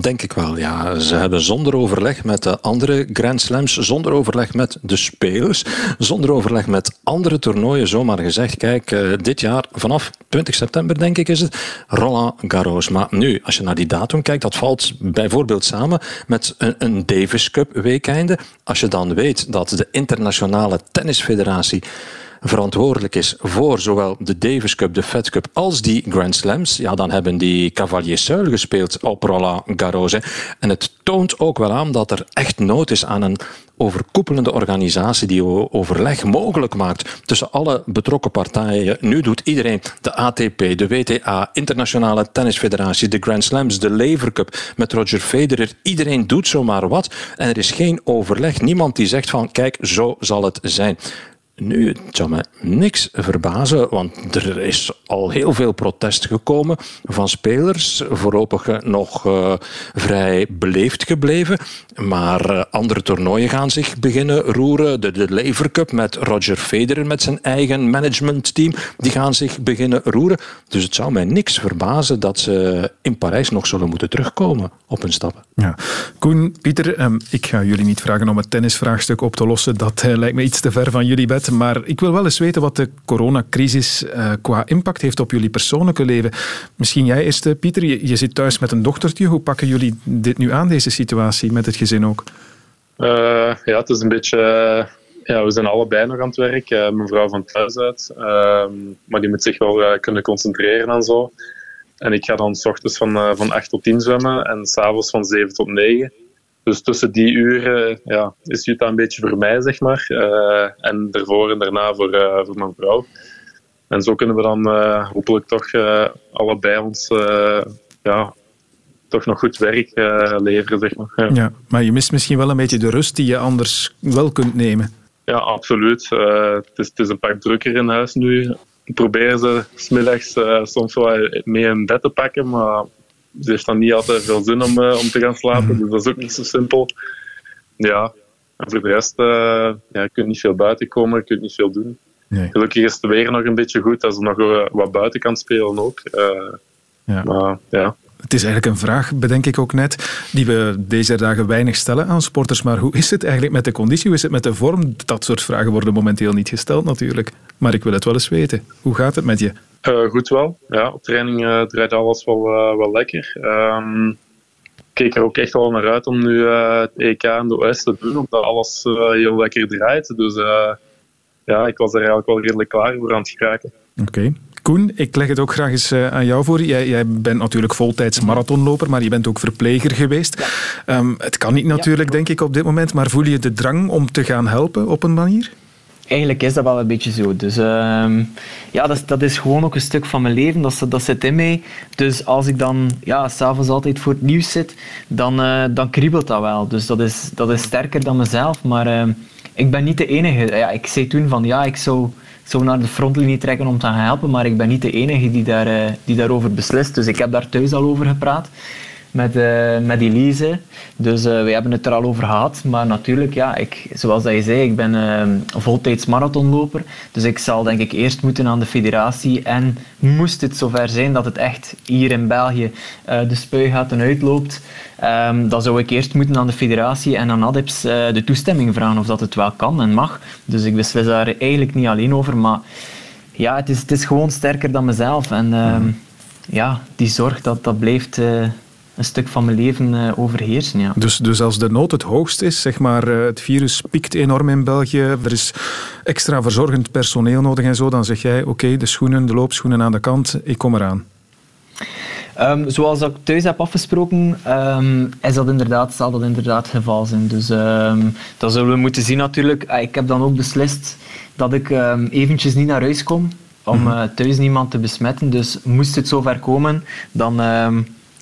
Denk ik wel, ja. Ze hebben zonder overleg met de andere Grand Slams, zonder overleg met de spelers, zonder overleg met andere toernooien, zomaar gezegd, kijk, uh, dit jaar vanaf 20 september, denk ik, is het, Roland Garros. Maar nu, als je naar die datum kijkt, dat valt bijvoorbeeld samen met een, een Davis Cup weekeinde. Als je dan weet dat de internationale tennisfederatie verantwoordelijk is voor zowel de Davis Cup, de Fed Cup als die Grand Slams, ja, dan hebben die Cavaliers Seul gespeeld op Roland Garros. En het toont ook wel aan dat er echt nood is aan een overkoepelende organisatie die overleg mogelijk maakt tussen alle betrokken partijen. Nu doet iedereen, de ATP, de WTA, Internationale Tennisfederatie, de Grand Slams, de Lever Cup met Roger Federer. Iedereen doet zomaar wat en er is geen overleg. Niemand die zegt van kijk, zo zal het zijn. Nu, het zou me niks verbazen, want er is al heel veel protest gekomen van spelers. Voorlopig nog uh, vrij beleefd gebleven. Maar uh, andere toernooien gaan zich beginnen roeren. De, de Lever Cup met Roger Federer met zijn eigen managementteam, die gaan zich beginnen roeren. Dus het zou mij niks verbazen dat ze in Parijs nog zullen moeten terugkomen op hun stappen. Ja. Koen, Pieter, um, ik ga jullie niet vragen om het tennisvraagstuk op te lossen. Dat uh, lijkt me iets te ver van jullie bed. Maar ik wil wel eens weten wat de coronacrisis uh, qua impact heeft op jullie persoonlijke leven. Misschien jij eerst, Pieter. Je, zit thuis met een dochtertje. Hoe pakken jullie dit nu aan, deze situatie, met het gezin ook? Uh, ja, het is een beetje... ja, we zijn allebei nog aan het werk. Mijn vrouw van thuis uit. maar die moet zich wel kunnen concentreren en zo. en ik ga dan s ochtends van, van 8 tot 10 zwemmen en s'avonds van 7 tot 9. Dus tussen die uren ja, is Utah een beetje voor mij, zeg maar. Uh, en ervoor en daarna voor, uh, voor mijn vrouw. En zo kunnen we dan hopelijk toch allebei ons ja, toch nog goed werk leveren, zeg maar. Ja. ja. maar je mist misschien wel een beetje de rust die je anders wel kunt nemen. Ja, absoluut. het, is, het is een pak drukker in huis nu proberen ze smiddags soms wel mee in bed te pakken, maar ze heeft dan niet altijd veel zin om, uh, om te gaan slapen, mhm. dus dat is ook niet zo simpel. Ja, en voor de rest, uh, ja, je kunt niet veel buiten komen, je kunt niet veel doen. Nee. Gelukkig is het weer nog een beetje goed, dat ze nog wat buiten kan spelen ook. ja. Maar ja, het is eigenlijk een vraag, bedenk ik ook net, die we deze dagen weinig stellen aan sporters. Maar hoe is het eigenlijk met de conditie? Hoe is het met de vorm? Dat soort vragen worden momenteel niet gesteld natuurlijk. Maar ik wil het wel eens weten. Hoe gaat het met je? Uh, goed wel. Ja, op training uh, draait alles wel, uh, wel lekker. Um, ik keek er ook echt wel naar uit om nu het EK en de OS te doen, omdat alles heel lekker draait. Dus ja, ik was er eigenlijk wel redelijk klaar voor aan het geraken. Oké. Koen, ik leg het ook graag eens eh, aan jou voor. Jij, jij bent natuurlijk voltijds marathonloper, maar je bent ook verpleger geweest. Um, het kan niet natuurlijk, denk ik, op dit moment, maar voel je de drang om te gaan helpen op een manier? Eigenlijk is dat wel een beetje zo. Dus uh, ja, dat is, dat is gewoon ook een stuk van mijn leven. Dat, dat zit in mij. Dus als ik dan ja, s'avonds altijd voor het nieuws zit, dan, uh, dan kriebelt dat wel. Dus dat is, dat is sterker dan mezelf. Maar uh, ik ben niet de enige. Ja, ik zei toen van ja, ik zou zo naar de frontlinie trekken om te gaan helpen, maar ik ben niet de enige die, daar, eh, die daarover beslist. Dus ik heb daar thuis al over gepraat met, uh, met Elise. Dus uh, we hebben het er al over gehad. Maar natuurlijk, ja, ik, zoals dat je zei, ik ben uh, voltijds marathonloper. Dus ik zal denk ik eerst moeten aan de federatie. En moest het zover zijn dat het echt hier in België de spuigaten uitloopt, um, dan zou ik eerst moeten aan de federatie en aan ADEPS de toestemming vragen of dat het wel kan en mag. Dus ik beslis daar eigenlijk niet alleen over. Maar ja, het is, het is gewoon sterker dan mezelf. En ehm, ja, die zorg, dat, dat blijft een stuk van mijn leven uh, overheersen. Ja. Dus, dus als de nood het hoogst is, zeg maar, uh, het virus piekt enorm in België, er is extra verzorgend personeel nodig en zo, dan zeg jij, oké, de schoenen, de loopschoenen aan de kant, ik kom eraan. Um, zoals ik thuis heb afgesproken, um, is dat inderdaad, zal dat inderdaad het geval zijn. Dus um, dat zullen we moeten zien natuurlijk. Ah, ik heb dan ook beslist dat ik eventjes niet naar huis kom, om uh, thuis niemand te besmetten. Dus moest het zover komen, dan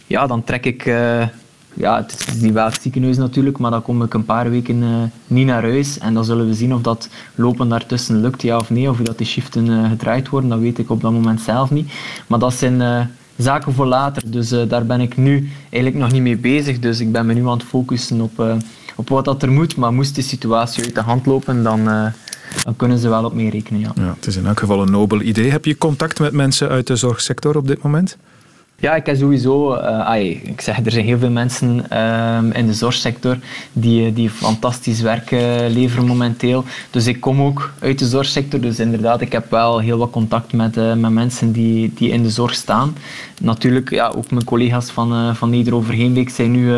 ja, dan trek ik... Uh, ja, het is wel het ziekenhuis natuurlijk, maar dan kom ik een paar weken uh, niet naar huis. En dan zullen we zien of dat lopen daartussen lukt, ja of nee. Of dat die shiften uh, gedraaid worden, dat weet ik op dat moment zelf niet. Maar dat zijn zaken voor later. Dus daar ben ik nu eigenlijk nog niet mee bezig. Dus ik ben me nu aan het focussen op, op wat dat er moet. Maar moest de situatie uit de hand lopen, dan, dan kunnen ze wel op mee rekenen. Ja. Ja, het is in elk geval een nobel idee. Heb je contact met mensen uit de zorgsector op dit moment? Ja, ik heb sowieso... Uh, ik zeg, er zijn heel veel mensen uh, in de zorgsector die, die fantastisch werk leveren momenteel. Dus ik kom ook uit de zorgsector. Dus inderdaad, ik heb wel heel wat contact met, uh, met mensen die, die in de zorg staan. Natuurlijk, ja, ook mijn collega's van, van Neder-Overheenbeek zijn nu...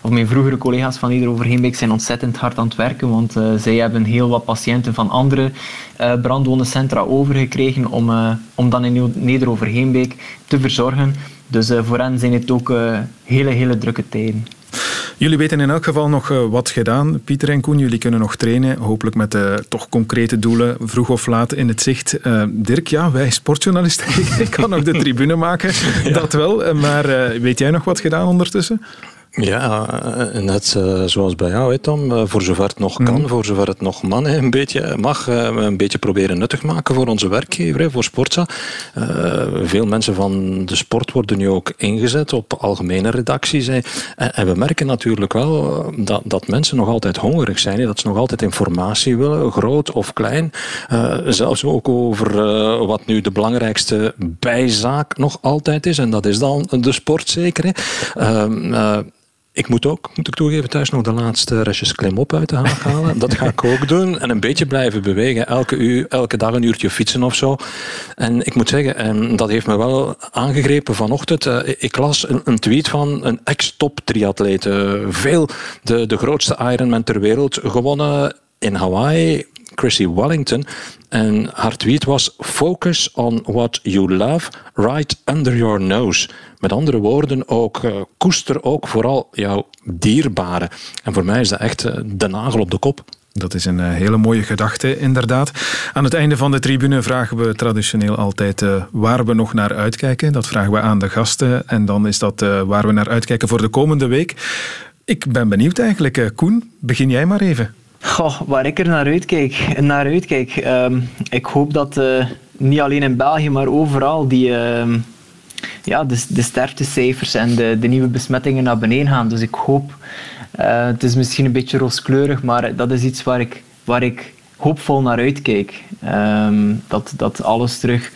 of mijn vroegere collega's van Neder-Overheenbeek zijn ontzettend hard aan het werken. Want zij hebben heel wat patiënten van andere brandwondencentra overgekregen om, om dan in Neder-Overheenbeek te verzorgen. Dus uh, voor hen zijn het ook uh, hele, hele drukke tijden. Jullie weten in elk geval nog uh, wat gedaan, Pieter en Koen. Jullie kunnen nog trainen, hopelijk met toch concrete doelen, vroeg of laat in het zicht. Dirk, ja, wij sportjournalisten, [laughs] ik kan nog de tribune maken, dat wel. Maar weet jij nog wat gedaan ondertussen? Ja, eh, net uh, zoals bij jou, hè, Tom. Uh, voor zover het nog kan, mm. voor zover het nog man, een beetje mag, een beetje proberen nuttig maken voor onze werkgever, voor Sportza. veel mensen van de sport worden nu ook ingezet op algemene redacties. En, we merken natuurlijk wel dat, dat mensen nog altijd hongerig zijn, dat ze nog altijd informatie willen, groot of klein. zelfs ook over wat nu de belangrijkste bijzaak nog altijd is, en dat is dan de sport zeker. Ehm, ik moet ook, moet ik toegeven, thuis nog de laatste restjes klimop uit de haag halen. Dat ga ik ook doen. En een beetje blijven bewegen. Elke, uur, elke dag een uurtje fietsen of zo. En ik moet zeggen, en dat heeft me wel aangegrepen vanochtend. Eh, ik las een, een tweet van een ex-top triatleet. Veel, de, de grootste Ironman ter wereld gewonnen in Hawaii Chrissy Wellington. En haar tweet was: Focus on what you love right under your nose. Met andere woorden, ook uh, koester ook vooral jouw dierbare. En voor mij is dat echt uh, de nagel op de kop. Dat is een hele mooie gedachte, inderdaad. Aan het einde van de tribune vragen we traditioneel altijd waar we nog naar uitkijken. Dat vragen we aan de gasten. En dan is dat waar we naar uitkijken voor de komende week. Ik ben benieuwd eigenlijk. Koen, begin jij maar even. Goh, waar ik er naar uitkijk. Naar uitkijk. Um, ik hoop dat niet alleen in België, maar overal die, ehm, ja, de, de sterftecijfers en de, de nieuwe besmettingen naar beneden gaan. Dus ik hoop uh, het is misschien een beetje rooskleurig, maar dat is iets waar ik, waar ik hoopvol naar uitkijk. Um, dat, dat alles terug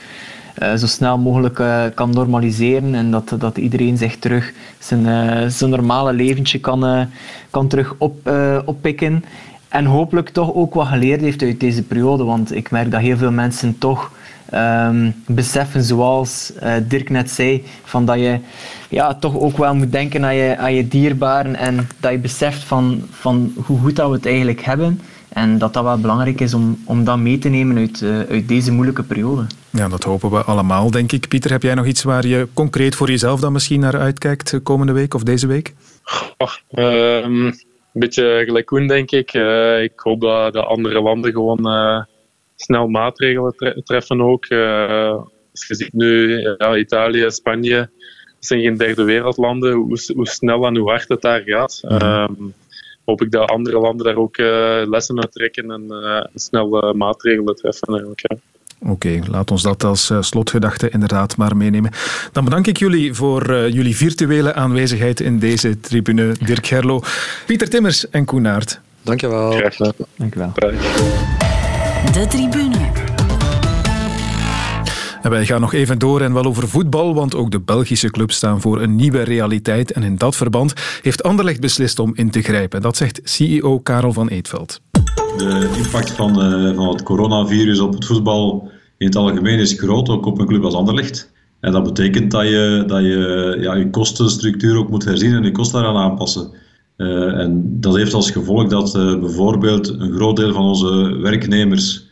uh, zo snel mogelijk kan normaliseren en dat, dat iedereen zich terug zijn, zijn normale leventje kan, kan terug op, oppikken. En hopelijk toch ook wat geleerd heeft uit deze periode, want ik merk dat heel veel mensen toch um, beseffen, zoals uh, Dirk net zei, van dat je ja, toch ook wel moet denken aan je, aan je dierbaren en dat je beseft van, van hoe goed dat we het eigenlijk hebben. En dat dat wel belangrijk is om, om dat mee te nemen uit, uh, uit deze moeilijke periode. Ja, dat hopen we allemaal, denk ik. Pieter, heb jij nog iets waar je concreet voor jezelf dan misschien naar uitkijkt eh, komende week of deze week? Oh, um, een beetje gelijk Koen, denk ik. Uh, ik hoop dat de andere landen gewoon snel maatregelen treffen ook. Uh, als je ziet nu, ja, Italië, Spanje, dat zijn geen derde wereldlanden, hoe, hoe snel en hoe hard het daar gaat. Um, hoop ik dat andere landen daar ook lessen uit trekken en snel maatregelen treffen. Eigenlijk, ja. Oké, okay, laat ons dat als uh, slotgedachte inderdaad maar meenemen. Dan bedank ik jullie voor uh, jullie virtuele aanwezigheid in deze tribune. Dirk Gerlo, Pieter Timmers en Koen Naert. Dankjewel. Graag gedaan. Dankjewel. De tribune. En wij gaan nog even door en wel over voetbal, want ook de Belgische clubs staan voor een nieuwe realiteit. En in dat verband heeft Anderlecht beslist om in te grijpen. Dat zegt CEO Karel van Eetveld. De impact van, uh, van het coronavirus op het voetbal in het algemeen is groot, ook op een club als Anderlecht. En dat betekent dat je dat je, ja, kostenstructuur ook moet herzien en je kosten daaraan aanpassen. Uh, en dat heeft als gevolg dat uh, bijvoorbeeld een groot deel van onze werknemers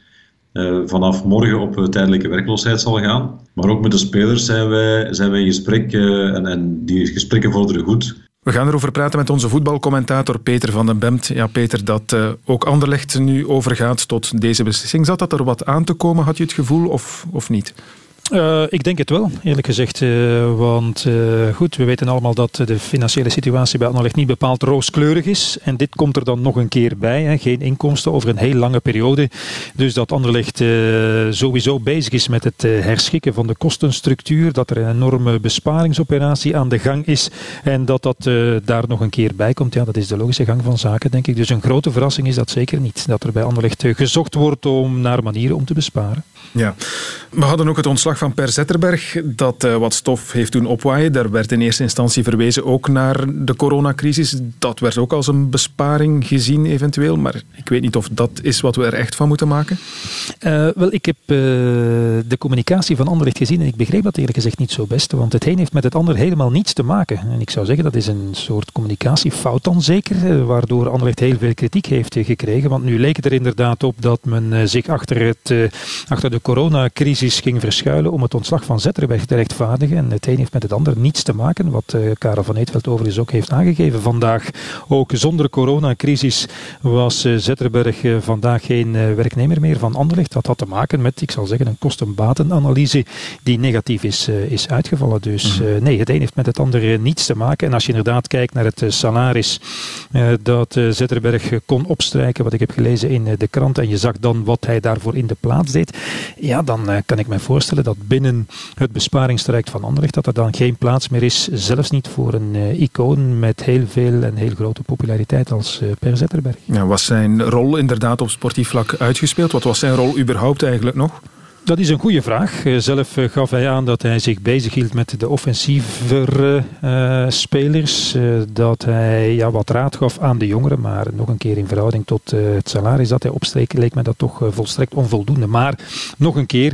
vanaf morgen op tijdelijke werkloosheid zal gaan. Maar ook met de spelers zijn wij, zijn wij in gesprek en, en die gesprekken vorderen goed. We gaan erover praten met onze voetbalcommentator Peter van den Bemt. Ja, Peter, dat ook Anderlecht nu overgaat tot deze beslissing. Zat dat er wat aan te komen, had je het gevoel, of, of niet? Uh, ik denk het wel, eerlijk gezegd. Uh, want uh, goed, we weten allemaal dat de financiële situatie bij Anderlecht niet bepaald rooskleurig is. En dit komt er dan nog een keer bij. Hè. Geen inkomsten over een heel lange periode. Dus dat Anderlecht sowieso bezig is met het herschikken van de kostenstructuur. Dat er een enorme besparingsoperatie aan de gang is. En dat dat daar nog een keer bij komt. Ja, dat is de logische gang van zaken, denk ik. Dus een grote verrassing is dat zeker niet. Dat er bij Anderlecht gezocht wordt om naar manieren om te besparen. Ja, we hadden ook het ontslag van Per Zetterberg dat uh, wat stof heeft doen opwaaien. Daar werd in eerste instantie verwezen ook naar de coronacrisis. Dat werd ook als een besparing gezien eventueel. Maar ik weet niet of dat is wat we er echt van moeten maken. Uh, wel, ik heb uh, de communicatie van Anderlecht gezien en ik begreep dat eerlijk gezegd niet zo best. Want het een heeft met het ander helemaal niets te maken. En ik zou zeggen dat is een soort communicatiefout dan zeker. Waardoor Anderlecht heel veel kritiek heeft gekregen. Want nu leek het er inderdaad op dat men zich achter, het, achter de coronacrisis ging verschuilen om het ontslag van Zetterberg te rechtvaardigen. En het een heeft met het ander niets te maken, wat uh, Karel van Eetveld overigens ook heeft aangegeven vandaag. Ook zonder coronacrisis was uh, Zetterberg uh, vandaag geen werknemer meer van Anderlecht. Dat had te maken met, ik zal zeggen, een kosten-batenanalyse die negatief is, is uitgevallen. Dus mm-hmm. nee, het een heeft met het ander niets te maken. En als je inderdaad kijkt naar het salaris dat Zetterberg kon opstrijken, wat ik heb gelezen in de krant, en je zag dan wat hij daarvoor in de plaats deed, ja, dan kan ik me voorstellen dat binnen het besparingstraject van Anderlecht dat er dan geen plaats meer is, zelfs niet voor een uh, icoon met heel veel en heel grote populariteit als uh, Per Zetterberg. Ja, was zijn rol inderdaad op sportief vlak uitgespeeld? Wat was zijn rol überhaupt eigenlijk nog? Dat is een goede vraag. Eh, zelf eh, gaf hij aan dat hij zich bezighield met de offensievere uh, spelers. Dat hij ja, wat raad gaf aan de jongeren. Maar nog een keer in verhouding tot het salaris dat hij opstreek, leek me dat toch volstrekt onvoldoende. Maar nog een keer,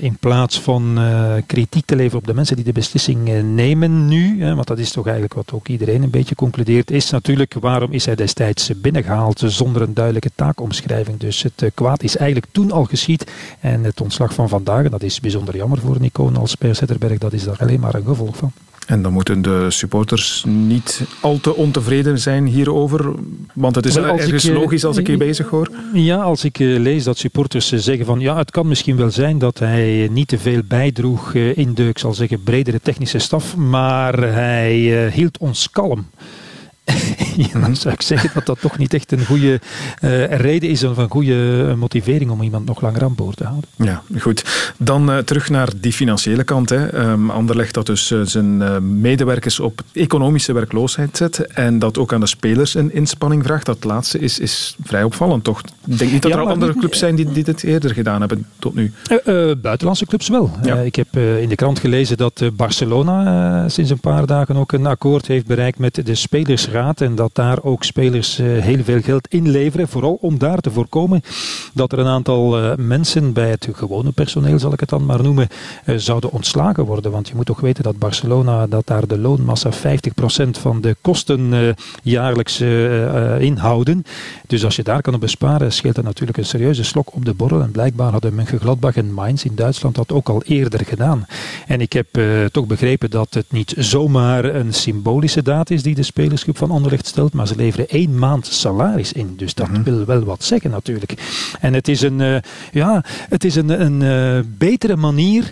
in plaats van kritiek te leveren op de mensen die de beslissing nemen nu, want dat is toch eigenlijk wat ook iedereen een beetje concludeert, is natuurlijk waarom is hij destijds binnengehaald zonder een duidelijke taakomschrijving. Dus het kwaad is eigenlijk toen al geschied en het ontslag van vandaag, en dat is bijzonder jammer voor Nico als Per Zetterberg, dat is daar alleen maar een gevolg van. En dan moeten de supporters niet al te ontevreden zijn hierover. Want het is Wel, ergens ik, logisch als ik je bezig hoor. Ja, als ik lees dat supporters zeggen van ja, het kan misschien wel zijn dat hij niet te veel bijdroeg in de, ik zal zeggen, bredere technische staf, maar hij hield ons kalm. [laughs] ja, dan zou ik zeggen dat dat toch niet echt een goede uh, reden is of een goede eh, motivering om iemand nog langer aan boord te houden. Ja, goed. Dan uh, terug naar die financiële kant. Hè. Um, Anderlecht dat dus uh, zijn medewerkers op economische werkloosheid zet en dat ook aan de spelers een inspanning vraagt. Dat laatste is, is vrij opvallend, toch? Ik denk niet dat ja, er al andere clubs zijn die, die dit eerder gedaan hebben tot nu. buitenlandse clubs wel. Ja. ik heb in de krant gelezen dat Barcelona sinds een paar dagen ook een akkoord heeft bereikt met de en dat daar ook spelers uh, heel veel geld inleveren. Vooral om daar te voorkomen dat er een aantal uh, mensen bij het gewone personeel, zal ik het dan maar noemen, uh, zouden ontslagen worden. Want je moet toch weten dat Barcelona, dat daar de loonmassa 50% van de kosten jaarlijks inhouden. Dus als je daar kan op besparen, scheelt dat natuurlijk een serieuze slok op de borrel. En blijkbaar hadden Mönchengladbach en Mainz in Duitsland dat ook al eerder gedaan. En ik heb toch begrepen dat het niet zomaar een symbolische daad is die de spelersgroep van Anderlecht stelt, maar ze leveren één maand salaris in. Dus dat mhm. wil wel wat zeggen natuurlijk. En het is een, uh, ja, het is een, een uh, betere manier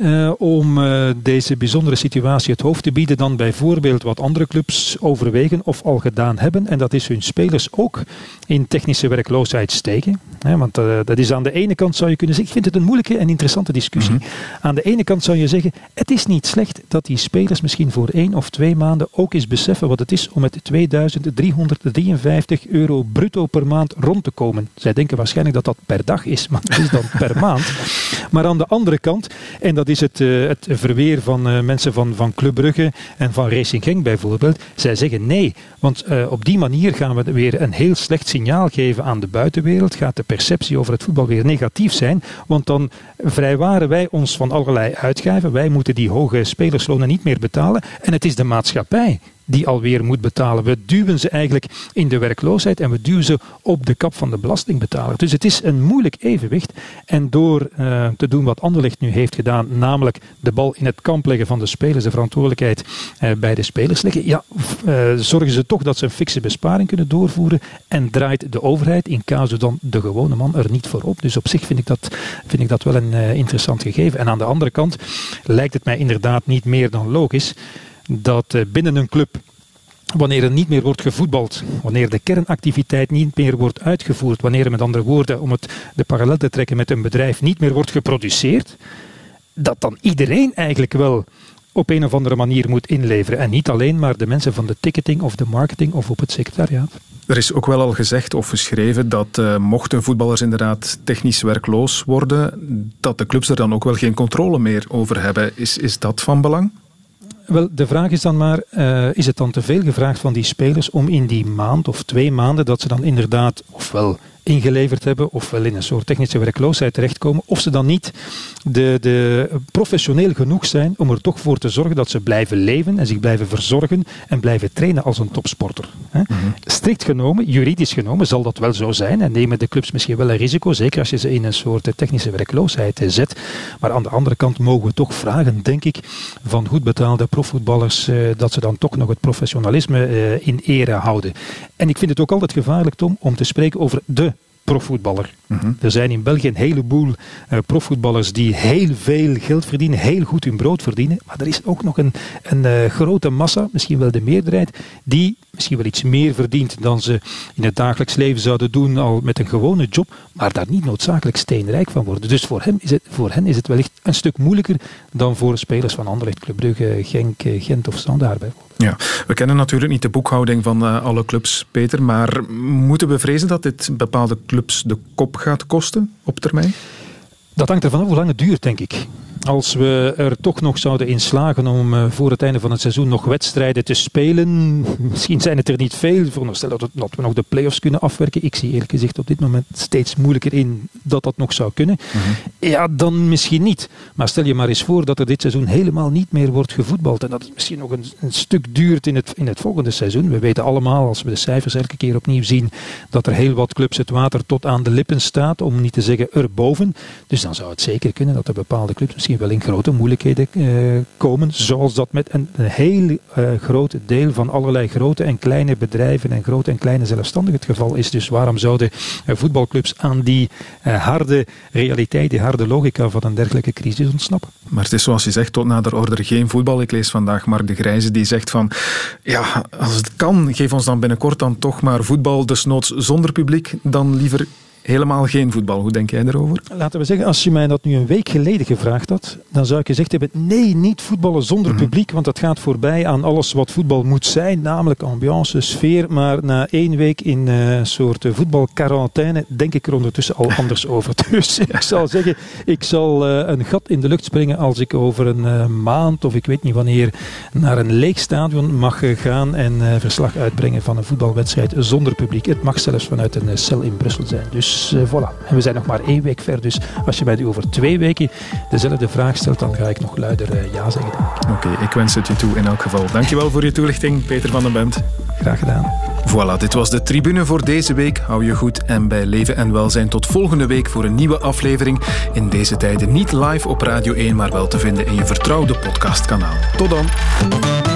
uh, om uh, deze bijzondere situatie het hoofd te bieden dan bijvoorbeeld wat andere clubs overwegen of al gedaan hebben. En dat is hun spelers ook in technische werkloosheid steken. Want uh, dat is aan de ene kant zou je kunnen zeggen, ik vind het een moeilijke en interessante discussie. Mm -hmm. Aan de ene kant zou je zeggen, het is niet slecht dat die spelers misschien voor één of twee maanden ook eens beseffen wat het is om met 2353 euro bruto per maand rond te komen. Zij denken waarschijnlijk dat dat per dag is, [laughs] maar dat is dan per maand. Maar aan de andere kant, en dat is het, uh, het verweer van uh, mensen van, van Club Brugge en van Racing Genk bijvoorbeeld. Zij zeggen nee, want uh, op die manier gaan we weer een heel slecht signaal geven aan de buitenwereld. Gaat de perceptie over het voetbal weer negatief zijn, want dan vrijwaren wij ons van allerlei uitgaven. Wij moeten die hoge spelerslonen niet meer betalen en het is de maatschappij die alweer moet betalen. We duwen ze eigenlijk in de werkloosheid en we duwen ze op de kap van de belastingbetaler. Dus het is een moeilijk evenwicht. En door uh, te doen wat Anderlecht nu heeft gedaan, namelijk de bal in het kamp leggen van de spelers, de verantwoordelijkheid uh, bij de spelers leggen, ja, uh, zorgen ze toch dat ze een fikse besparing kunnen doorvoeren en draait de overheid in casu dan de gewone man er niet voor op. Dus op zich vind ik dat, vind ik dat wel een interessant gegeven. En aan de andere kant lijkt het mij inderdaad niet meer dan logisch dat eh, binnen een club wanneer er niet meer wordt gevoetbald, wanneer de kernactiviteit niet meer wordt uitgevoerd, wanneer er met andere woorden, om het de parallel te trekken met een bedrijf, niet meer wordt geproduceerd, dat dan iedereen eigenlijk wel op een of andere manier moet inleveren. En niet alleen maar de mensen van de ticketing of de marketing of op het secretariaat. Er is ook wel al gezegd of geschreven dat uh, mochten voetballers inderdaad technisch werkloos worden, dat de clubs er dan ook wel geen controle meer over hebben. Is, is dat van belang? Wel, de vraag is dan maar, uh, is het dan te veel gevraagd van die spelers om in die maand of twee maanden dat ze dan inderdaad ofwel ingeleverd hebben, ofwel in een soort technische werkloosheid terechtkomen, of ze dan niet de, de professioneel genoeg zijn om er toch voor te zorgen dat ze blijven leven en zich blijven verzorgen en blijven trainen als een topsporter. Mm -hmm. Strikt genomen, juridisch genomen, zal dat wel zo zijn en nemen de clubs misschien wel een risico, zeker als je ze in een soort technische werkloosheid zet. Maar aan de andere kant mogen we toch vragen, denk ik, van goed betaalde profvoetballers, eh, dat ze dan toch nog het professionalisme eh, in ere houden. En ik vind het ook altijd gevaarlijk, Tom, om te spreken over de profvoetballer. Mm -hmm. Er zijn in België een heleboel uh, profvoetballers die heel veel geld verdienen, heel goed hun brood verdienen. Maar er is ook nog een, een uh, grote massa, misschien wel de meerderheid, die misschien wel iets meer verdient dan ze in het dagelijks leven zouden doen al met een gewone job, maar daar niet noodzakelijk steenrijk van worden. Dus voor, hem is het, voor hen is het wellicht een stuk moeilijker dan voor spelers van Anderlecht, Club Brugge, Genk, Gent of Standaard bijvoorbeeld. Ja, we kennen natuurlijk niet de boekhouding van uh, alle clubs, Peter, maar moeten we vrezen dat dit bepaalde clubs de kop gaat kosten op termijn? Dat hangt ervan af hoe lang het duurt, denk ik. Als we er toch nog zouden inslagen om uh, voor het einde van het seizoen nog wedstrijden te spelen, [laughs] misschien zijn het er niet veel, veronderstel dat, dat we nog de play-offs kunnen afwerken. Ik zie eerlijk gezegd op dit moment steeds moeilijker in dat dat nog zou kunnen. Mm -hmm. Ja, dan misschien niet. Maar stel je maar eens voor dat er dit seizoen helemaal niet meer wordt gevoetbald en dat het misschien nog een, een stuk duurt in het, in het volgende seizoen. We weten allemaal, als we de cijfers elke keer opnieuw zien, dat er heel wat clubs het water tot aan de lippen staat, om niet te zeggen erboven. Dus dan zou het zeker kunnen dat er bepaalde clubs misschien wel in grote moeilijkheden uh, komen, zoals dat met een, heel uh, groot deel van allerlei grote en kleine bedrijven en grote en kleine zelfstandigen het geval is. Dus waarom zouden uh, voetbalclubs aan die harde realiteit, die harde logica van een dergelijke crisis ontsnappen? Maar het is zoals je zegt, tot nader order geen voetbal. Ik lees vandaag Mark de Grijze die zegt van, ja, als het kan, geef ons dan binnenkort dan toch maar voetbal, desnoods zonder publiek, dan liever helemaal geen voetbal. Hoe denk jij daarover? Laten we zeggen, als je mij dat nu een week geleden gevraagd had, dan zou ik gezegd hebben: nee, niet voetballen zonder mm-hmm. publiek, want dat gaat voorbij aan alles wat voetbal moet zijn, namelijk ambiance, sfeer. Maar na één week in een uh, soort voetbalquarantaine denk ik er ondertussen al anders [laughs] over. Dus ik zal zeggen, ik zal uh, een gat in de lucht springen als ik over een uh, maand of ik weet niet wanneer naar een leeg stadion mag gaan en verslag uitbrengen van een voetbalwedstrijd zonder publiek. Het mag zelfs vanuit een cel in Brussel zijn. Dus dus uh, voilà. En we zijn nog maar één week ver. Dus als je mij nu over twee weken dezelfde vraag stelt, dan ga ik nog luider uh, ja zeggen. Oké, okay, ik wens het je toe in elk geval. Dankjewel voor je toelichting, Peter van den Bent. Graag gedaan. Voilà, dit was de tribune voor deze week. Hou je goed en bij leven en welzijn tot volgende week voor een nieuwe aflevering. In deze tijden niet live op Radio 1, maar wel te vinden in je vertrouwde podcastkanaal. Tot dan.